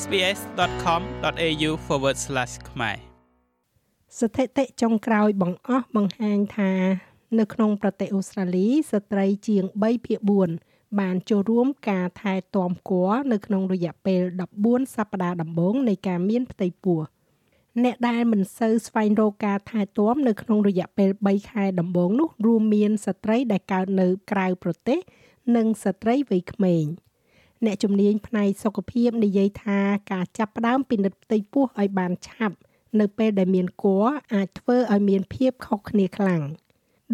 sbs.com.au/ ខ្មែរស្ថិតិចុងក្រោយបង្អស់បង្ហាញថា នៅក្នុងប្រទេសអូស្ត្រាលីស្ត្រីជាង3ភាគ4បានចូលរួមការថែទាំគ័រនៅក្នុងរយៈពេល14សប្តាហ៍ដំបូងនៃការមានផ្ទៃពោះអ្នកដែលមិនសូវស្វែងរកការថែទាំនៅក្នុងរយៈពេល3ខែដំបូងនោះរួមមានស្ត្រីដែលកើតនៅក្រៅប្រទេស និងស្ត្រីវ័យក្មេង អ្នកជំនាញផ្នែកសុខភាពនិយាយថាការចាប់ផ្ដើមពិនិត្យផ្ទៃពោះឲ្យបានឆាប់នៅពេលដែលមានគ័រអាចធ្វើឲ្យមានភាពខុសគ្នាខ្លាំង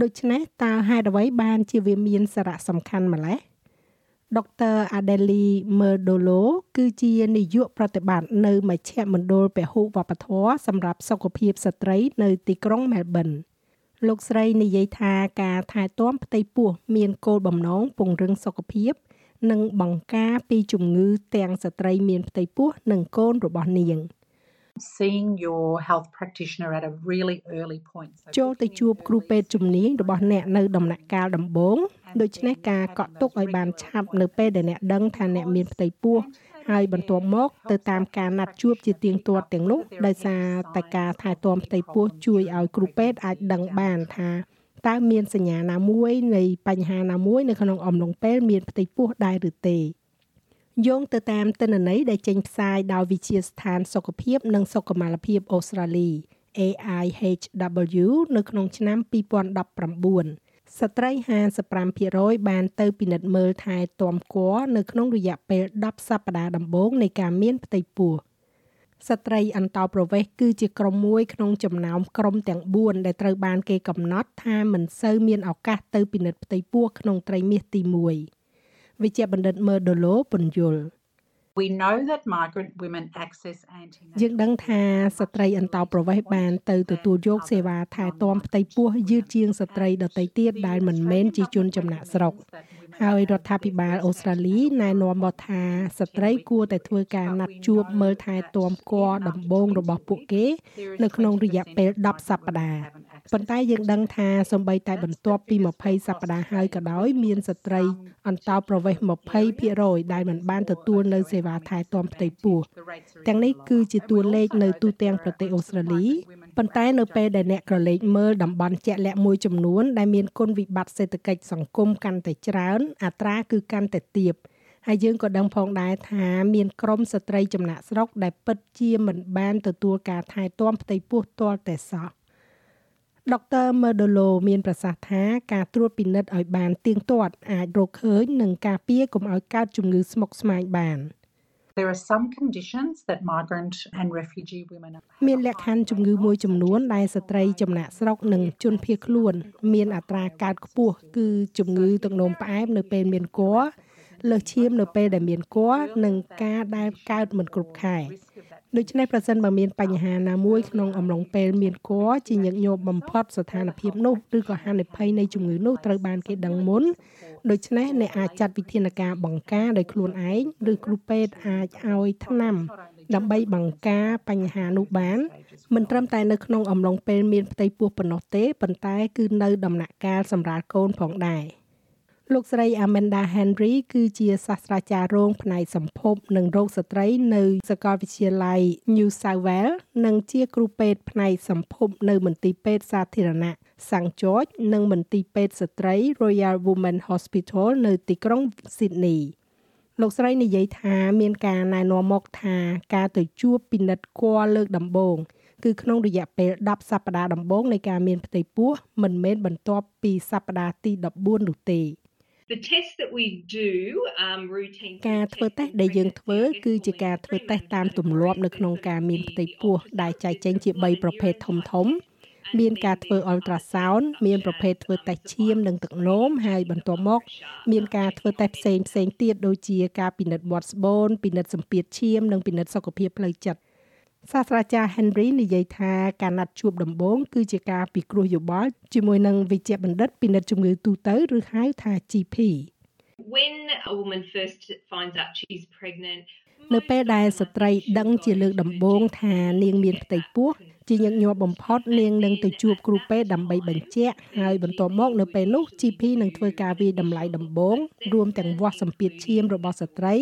ដូច្នេះតើហេតុអ្វីបានជាវាមានសារៈសំខាន់ម្ល៉េះដុកទ័រ Adeli Merdolo គឺជានាយកប្រតិបត្តិនៅមជ្ឈមណ្ឌលពហុវប្បធម៌សម្រាប់សុខភាពស្ត្រីនៅទីក្រុង Melbourne លោកស្រីនិយាយថាការថែទាំផ្ទៃពោះមានគោលបំណងពង្រឹងសុខភាព និងបង្ការពីជំងឺទាំងស្ត្រីមានផ្ទៃពោះនិងកូនរបស់នាង។ seeing your health practitioner at a really early point ចូលទៅជួបគ្រូពេទ្យជំនាញរបស់អ្នកនៅដំណាក់កាលដំបូងដូច្នេះការកក់ទុកឲ្យបានឆាប់នៅពេលដែលអ្នកដឹងថាអ្នកមានផ្ទៃពោះហើយបន្ទាប់មកទៅតាមការណាត់ជួបជាទៀងទាត់ទាំងនោះដោយសារតែការថែទាំផ្ទៃពោះជួយឲ្យគ្រូពេទ្យអាចដឹងបានថា តើមានសញ្ញាណាមួយនៃបញ្ហាណាមួយនៅក្នុងអំឡុងពេលមានផ្ទៃពោះដែរឬទេយោងទៅតាមទិន្នន័យដែលចេញផ្សាយដោយវិទ្យាស្ថានសុខភាពនិងសុខុមាលភាពអូស្ត្រាលី AIHW នៅក្នុងឆ្នាំ2019ស្ត្រី55%បានទៅពិនិត្យមើលថែទាំគ័រនៅក្នុងរយៈពេល10សប្តាហ៍ដំបូងនៃការមានផ្ទៃពោះ ស្ត្រីអន្តោប្រវេសន៍គឺជាក្រុមមួយក្នុងចំណោមក្រុមទាំង4ដែលត្រូវបានគេកំណត់ថាមិនសូវមានឱកាសទៅពិនិត្យផ្ទៃពោះក្នុងត្រីមាសទី1វិជ្ជបណ្ឌិតមើដូឡូពន្យល់ We know that migrant women access anti យើងដឹងថាស្ត្រីអន្តោប្រវេសន៍បានទៅទទួលយកសេវាថែទាំផ្ទៃពោះយឺតជាងស្ត្រីដទៃទៀតដែលមិនមែនជាជនចំណាក់ស្រុកហើយរដ្ឋាភិបាលអូស្ត្រាលីណែនាំមកថាស្ត្រីគួរតែធ្វើការណាត់ជួបមើលថែទាំគ័រដំបូងរបស់ពួកគេ នៅក្នុងរយៈពេល10សប្តាហ៍ប៉ុន្តែយើងដឹងថាសម្បីតែបន្ទាប់ពី20សប្តាហ៍ហើយក៏ដោយមានស្ត្រីអន្តោប្រវេសន៍20%ដែលមិនបានទទួលនៅសេវាថែទាំផ្ទៃពោះទាំងនេះគឺជាតួលេខនៅទូទាំងប្រទេសអូស្ត្រាលី ប៉ុន្តែនៅពេលដែលអ្នកក្រឡេកមើលតំបន់ជាក់លាក់មួយចំនួនដែលមានគុណវិបត្តិសេដ្ឋកិច្ចសង្គមកាន់តែច្រើន អត្រាគឺកាន់តែទាបហើយយើងក៏ដឹងផងដែរថាមានក្រមស្ត្រីចំណាក់ស្រុកដែលពិតជាមិនបានទទួលការថែទាំផ្ទៃពោះទាល់តែសោះដុកទ័រ Merdolo មានប្រសាសន៍ថាការត្រួតពិនិត្យឲ្យបានទៀងទាត់អាចរកឃើញនិងការពារកុំឲ្យកើតជំងឺស្មុគស្មាញបាន There are some conditions that migrant and refugee women មានលក្ខខណ្ឌជំងឺមួយចំនួនដែលស្ត្រីចំណាក់ស្រុកនិងជនភៀសខ្លួន មានអត្រាកើតខ្ពស់គឺជំងឺទឹកនោមផ្អែមនៅពេលមានគភ៌ លើសឈាមនៅពេលដែលមានគភ៌និងការដែលកើតមិនគ្រប់ខែដូច្នេះប្រសិនបើមានបញ្ហាណាមួយក្នុងអំឡុងពេលមានគភ៌ជាញឹកញាប់បំផុតស្ថានភាពនោះឬក៏ហានិភ័យនៃជំងឺនោះត្រូវបានគេដឹងមុនដូច្នេះអ្នកអាចចាត់វិធានការបង្ការដោយខ្លួនឯងឬគ្រូពេទ្យអាចឲ្យថ្នាំដើម្បីបង្ការបញ្ហានោះបានមិនត្រឹមតែនៅក្នុងអំឡុងពេលមានផ្ទៃពោះប៉ុណ្ណោះទេប៉ុន្តែគឺនៅដំណាក់កាលសម្រាប់កូនផងដែរ។ លោកស្រី Amanda Henry គឺជាសាស្ត្រាចារ្យរងផ្នែកសម្ភពនិងរោគស្ត្រីនៅសាកលវិទ្យាល័យ New South Wales និងជាគ្រូពេទ្យផ្នែកសម្ភពនៅមន្ទីរពេទ្យសាធារណៈ St George និងមន្ទីរពេទ្យស្ត្រី Royal Women Hospital នៅទីក្រុង Sydney លោកស្រីនិយាយថាមានការណែនាំមកថាការទៅជួបពិនិត្យគ័រលើកដំបូងគឺក្នុងរយៈពេល10សប្តាហ៍ដំបូងនៃការមានផ្ទៃពោះមិនមែនបន្ទាប់ពីសប្តាហ៍ទី14នោះទេ The test that we do um routine ការធ្វើតេស្តដែលយើងធ្វើ គឺជាការធ្វើតេស្តតាមទម្លាប់នៅក្នុងការមានផ្ទៃពោះដែលចែកចេញជា3ប្រភេទធំធំមានការធ្វើអុលត្រាសោនមានប្រភេទធ្វើតេស្តឈាមនិងទឹកនោមហើយបន្ទាប់មក មានការធ្វើតេស្តផ្សេងផ្សេងទៀតដូចជាការពិនិត្យមាត់ស្បូនពិនិត្យសម្ពាធឈាមនិងពិនិត្យសុខភាពផ្លូវចិត្ត សាស្ត្រាចារ្យ Henry និយាយថាការណាត់ជួបដំបូងគឺជាការពិគ្រោះយោបល់ជាមួយនឹងវិជ្ជបណ្ឌិតពិនិត្យជំងឺទូទៅឬហៅថា GP When a woman first finds out she's pregnant នៅពេលដែលស្ត្រីដឹងជាលើកដំបូងថានាងមានផ្ទៃពោះជាញឹកញាប់បំផុតនាងនឹងទៅជួបគ្រូពេទ្យដើម្បីបញ្ជាក់ហើយបន្ទាប់មកនៅពេលនោះ GP នឹងធ្វើការវិតម្លៃដំបូងរួមទាំងវាស់សម្ពាធឈាមរបស់ស្ត្រី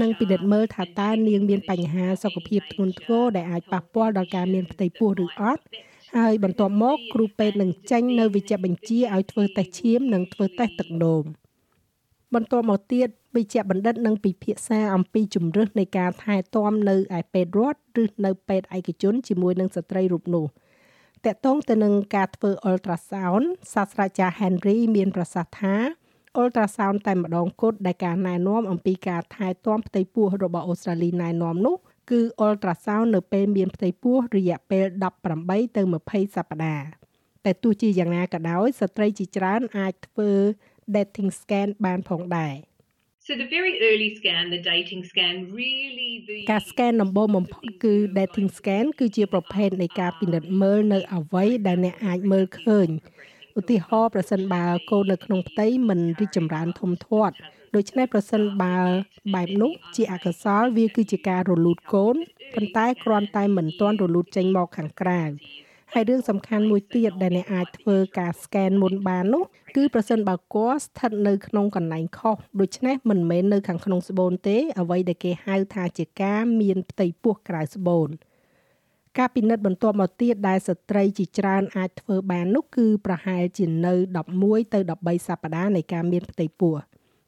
និងពិនិត្យមើលថាតើនាងមានបញ្ហាសុខភាពធ្ងន់ធ្ងរដែលអាចប៉ះពាល់ដល់ការមានផ្ទៃពោះឬអត់ហើយបន្ទាប់មកគ្រូពេទ្យនឹងចេញនៅវិជ្ជបញ្ជាឲ្យធ្វើតេស្តឈាមនិងធ្វើតេស្តទឹកនោម បន្ទាប់មកទៀតវិជ្ជបណ្ឌិតនឹងពិភាក្សាអំពីជំរឿសនៃការថែទាំនៅឯពេទ្យរដ្ឋឬនៅពេទ្យឯកជនជាមួយនឹងស្ត្រីរូបនោះតកតងទៅនឹងការធ្វើ ultrasound សាស្ត្រាចារ្យ Henry មានប្រសាសន៍ថា ultrasound តែម្ដងគត់ដែលការណែនាំអំពីការថែទាំផ្ទៃពោះរបស់អូស្ត្រាលីណែនាំនោះគឺ ultrasound នៅពេលមានផ្ទៃពោះរយៈពេល18ទៅ20សប្តាហ៍តែទោះជាយ៉ាងណាក៏ដោយស្ត្រីជាច្រើនអាចធ្វើ dating scan បានផងដែរ So the very early scan, the dating scan, really the ការ scan ដំបូងបំផុតគឺ dating scan គឺជាប្រភេទនៃការពិនិត្យមើលនៅអ្វីដែលអ្នកអាចមើលឃើញឧទាហរណ៍ប្រសិនបើកូននៅក្នុងផ្ទៃមិនរីកចម្រើនធំធាត់ដូច្នេះប្រសិនបើបែបនោះជាអកុសលវាគឺជាការរលូតកូនប៉ុន្តែគ្រាន់តែមិនទាន់រលូតចេញមកខាងក្រៅ ហើយរឿងសំខាន់មួយទៀតដែលអ្នកអាចធ្វើការ scan មុនបាននោះគឺប្រសិនបើគាត់ស្ថិតនៅក្នុងកន្លែងខុសដូច្នេះមិនមែននៅខាងក្នុងស្បូនទេអ្វីដែលគេហៅថាជាការមានផ្ទៃពោះក្រៅស្បូនការពិនិត្យបន្ទាប់មកទៀតដែលស្ត្រីជាច្រើនអាចធ្វើបាននោះគឺប្រហែលជានៅ11ទៅ13សប្តាហ៍នៃការមានផ្ទៃពោះ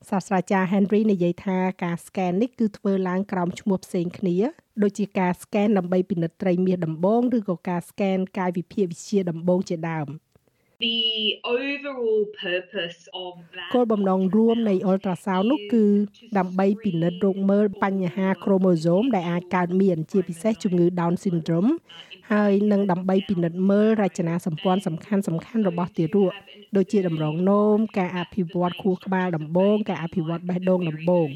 សាស្ត្រាចារ្យ Henry និយាយថាការ scan នេះគឺធ្វើឡើងក្រោមឈ្មោះផ្សេងគ្នាដូចជាការ scan ដើម្បីពិនិត្យត្រីមាសដំបងឬក៏ការ scan កាយវិភាគវិទ្យាដំបងជាដើម the overall purpose of that គោលបំណងរួមនៃ ultrasound នោះគឺដើម្បីពិនិត្យរោគមើលបញ្ហា chromosome ដែលអាចកើតមានជាពិសេសជំងឺ Down syndrome ហើយនឹងដើម្បីពិនិត្យមើលរចនាសម្ព័ន្ធសំខាន់សំខាន់របស់ទារកដូចជាតម្រងនោមការអភិវឌ្ឍខួរក្បាលដំបូងការអភិវឌ្ឍបេះដូងដំបូង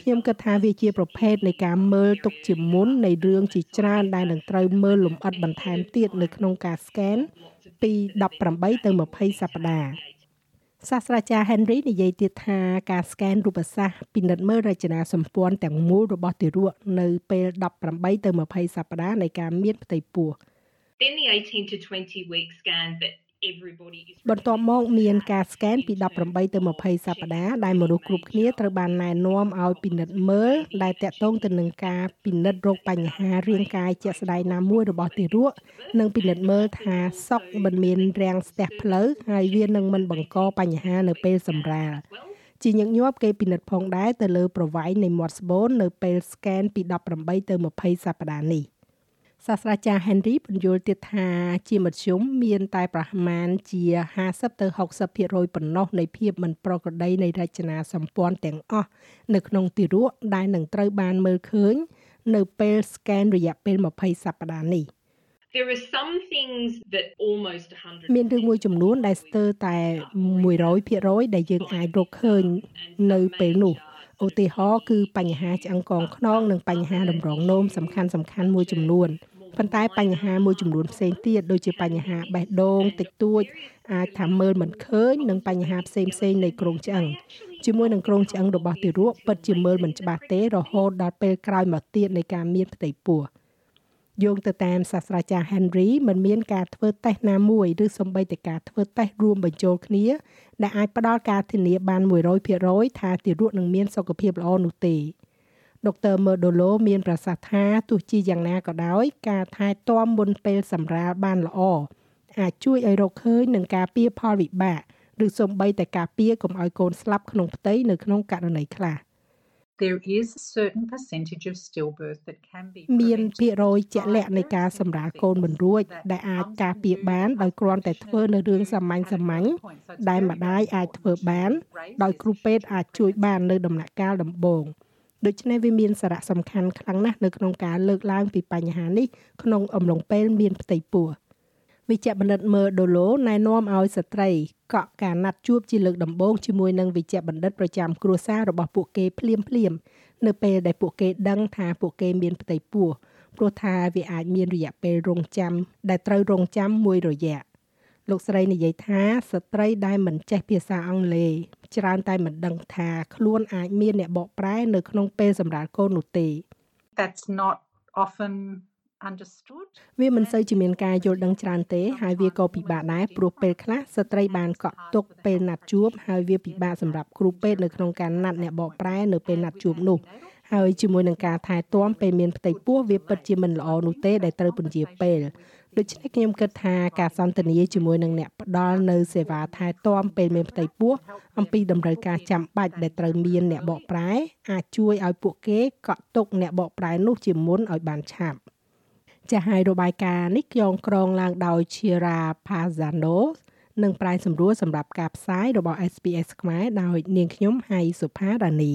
ខ្ញុំគិតថាវាជាប្រភេទនៃការមើលទុកជាមុននៃរឿងជាច្រើនដែលនឹងត្រូវមើលលម្អិតបន្ថែមទៀតនៅក្នុងការ scan ពី18ទៅ20សប្តាហ៍សាស្ត្រាចារ្យ Henry និយាយទៀតថាការ scan រូបសាស្ត្រពិនិត្យមើលរចនាសម្ព័ន្ធទាំងមូលរបស់ទារកនៅពេល18ទៅ20សប្តាហ៍នៃការមានផ្ទៃពោះ then the 18 to 20 week scan that everybody is បន្ទាប់មកមានការ scan ពី18ទៅ20សប្តាហ៍ដែលមនុស្សគ្រប់គ្នាត្រូវបានណែនាំឲ្យពិនិត្យមើលដែលតាក់ទងទៅនឹងការពិនិត្យរោគបញ្ហារាងកាយជាក់ស្ដែងណាមួយរបស់ទារកនិងពិនិត្យមើលថាសុខមិនមានរាំងស្ទះផ្លូវហើយវានឹងមិនបង្កបញ្ហានៅពេលសម្រាលជាញឹកញាប់គេពិនិត្យផងដែរទៅលើប្រវែងនៃមាត់ស្បូននៅពេល scan ពី18ទៅ20សប្តាហ៍នេះ សាស្ត្រាចារ្យ Henry បញ្យល់ទៀតថាជាមធ្យមមានតែប្រមាណជា50ទៅ60%ប៉ុណ្ណោះនៃភាពមិនប្រក្រតីនៃរចនាសម្ព័ន្ធទាំងអស់នៅក្នុងទារកដែលនឹងត្រូវបានមើលឃើញនៅពេល scan រយៈពេល20សប្តាហ៍នេះ there are some things that almost 100មានរឿងមួយចំនួនដែលស្ទើរតែ100%ដែលយើងអាចរកឃើញនៅពេលនោះឧទាហរណ៍គឺបញ្ហាឆ្អឹងកងខ្នងនិងបញ្ហាតម្រងនោមសំខាន់សំខាន់មួយចំនួន ប៉ុន្តែបញ្ហាមួយចំនួនផ្សេងទៀតដូចជាបញ្ហាបេះដូងតិចតួចអាចថាមើលមិនឃើញនិងបញ្ហាផ្សេងផ្សេងនៃក្រងឆ្អឹងជាមួយនឹងក្រងឆ្អឹងរបស់ទារកពិតជាមើលមិនច្បាស់ទេរហូតដល់ពេលក្រោយមកទៀតនៃការមានផ្ទៃពោះយោងទៅតាមសាស្ត្រាចារ្យ Henry មិនមានការធ្វើតេស្តណាមួយឬសូម្បីតែការធ្វើតេស្តរួមបញ្ចូលគ្នាដែលអាចផ្ដល់ការធានាបាន100%ថាទារកនឹងមានសុខភាពល្អនោះទេ ដុកទ័រ Merdolo មានប្រសាសន៍ថាទោះជាយ៉ាងណាក៏ដោយ ការថែទាំមុនពេលសម្រាលបានល្អអាចជួយឲ្យរកឃើញនឹងការពារផលវិបាកឬសូម្បីតែការពារកុំឲ្យកូនស្លាប់ក្នុងផ្ទៃនៅក្នុងករណីខ្លះ There is a certain percentage of stillbirth that can be មាន prevented ភាគរយជាក់លាក់នៃការសម្រាលកូនមិនរួច ដែលអាចការពារបានដោយគ្រាន់តែធ្វើនៅរឿងសាមញ្ញសាមញ្ញដែលម្ដាយអាចធ្វើបាន ដោយគ្រូពេទ្យអាចជួយបាននៅដំណាក់កាលដំបូង ដូច្នេះវាមានសារៈសំខាន់ខ្លាំងណាស់នៅក្នុងការលើកឡើងពីបញ្ហានេះក្នុងអំឡុងពេលមានផ្ទៃពោះវិជ្ជបណ្ឌិតមើដូឡូណែនាំឲ្យស្ត្រីកក់ការណាត់ជួបជាលើកដំបូងជាមួយនឹងវិជ្ជបណ្ឌិតប្រចាំគ្រួសាររបស់ពួកគេភ្លាមភ្លាមនៅពេលដែលពួកគេដឹងថាពួកគេមានផ្ទៃពោះព្រោះថាវាអាចមានរយៈពេលរងចាំដែលត្រូវរងចាំមួយរយៈលោកស្រីនិយាយថាស្ត្រីដែលមិនចេះភាសាអង់គ្លេស ច្រើនតែមិនដឹងថាខ្លួនអាចមានអ្នកបកប្រែនៅក្នុងពេលសម្រាប់កូននោះទេ That's not often understood. វាមិនសូវជាមានការយល់ដឹងច្រើនទេ ហើយវាក៏ពិបាកដែរព្រោះពេលខ្លះស្ត្រីបានកក់ទុកពេលណាត់ជួបហើយវាពិបាកសម្រាប់គ្រូពេទ្យនៅក្នុងការណាត់អ្នកបកប្រែនៅពេលណាត់ជួបនោះហើយជាមួយនឹងការថែទាំពេលមានផ្ទៃពោះវាពិតជាមិនល្អនោះទេដែលត្រូវពន្យាពេល ដូច្នេះខ្ញុំគិតថាការសន្ទនាជាមួយនឹងអ្នកផ្ដល់នៅសេវាថែទាំពេលមានផ្ទៃពោះអំពីតម្រូវការចាំបាច់ដែលត្រូវមានអ្នកបកប្រែអាចជួយឲ្យពួកគេកក់ទុកអ្នកបកប្រែនោះជាមុនឲ្យបានឆាប់ចាស់ហើយរបាយការណ៍នេះយកក្រងឡើងដោយ Chira Pazano និងប្រាយសម្រួលសម្រាប់ការផ្សាយរបស់ SPS ខ្មែរដោយនាងខ្ញុំហៃសុផារ៉ានី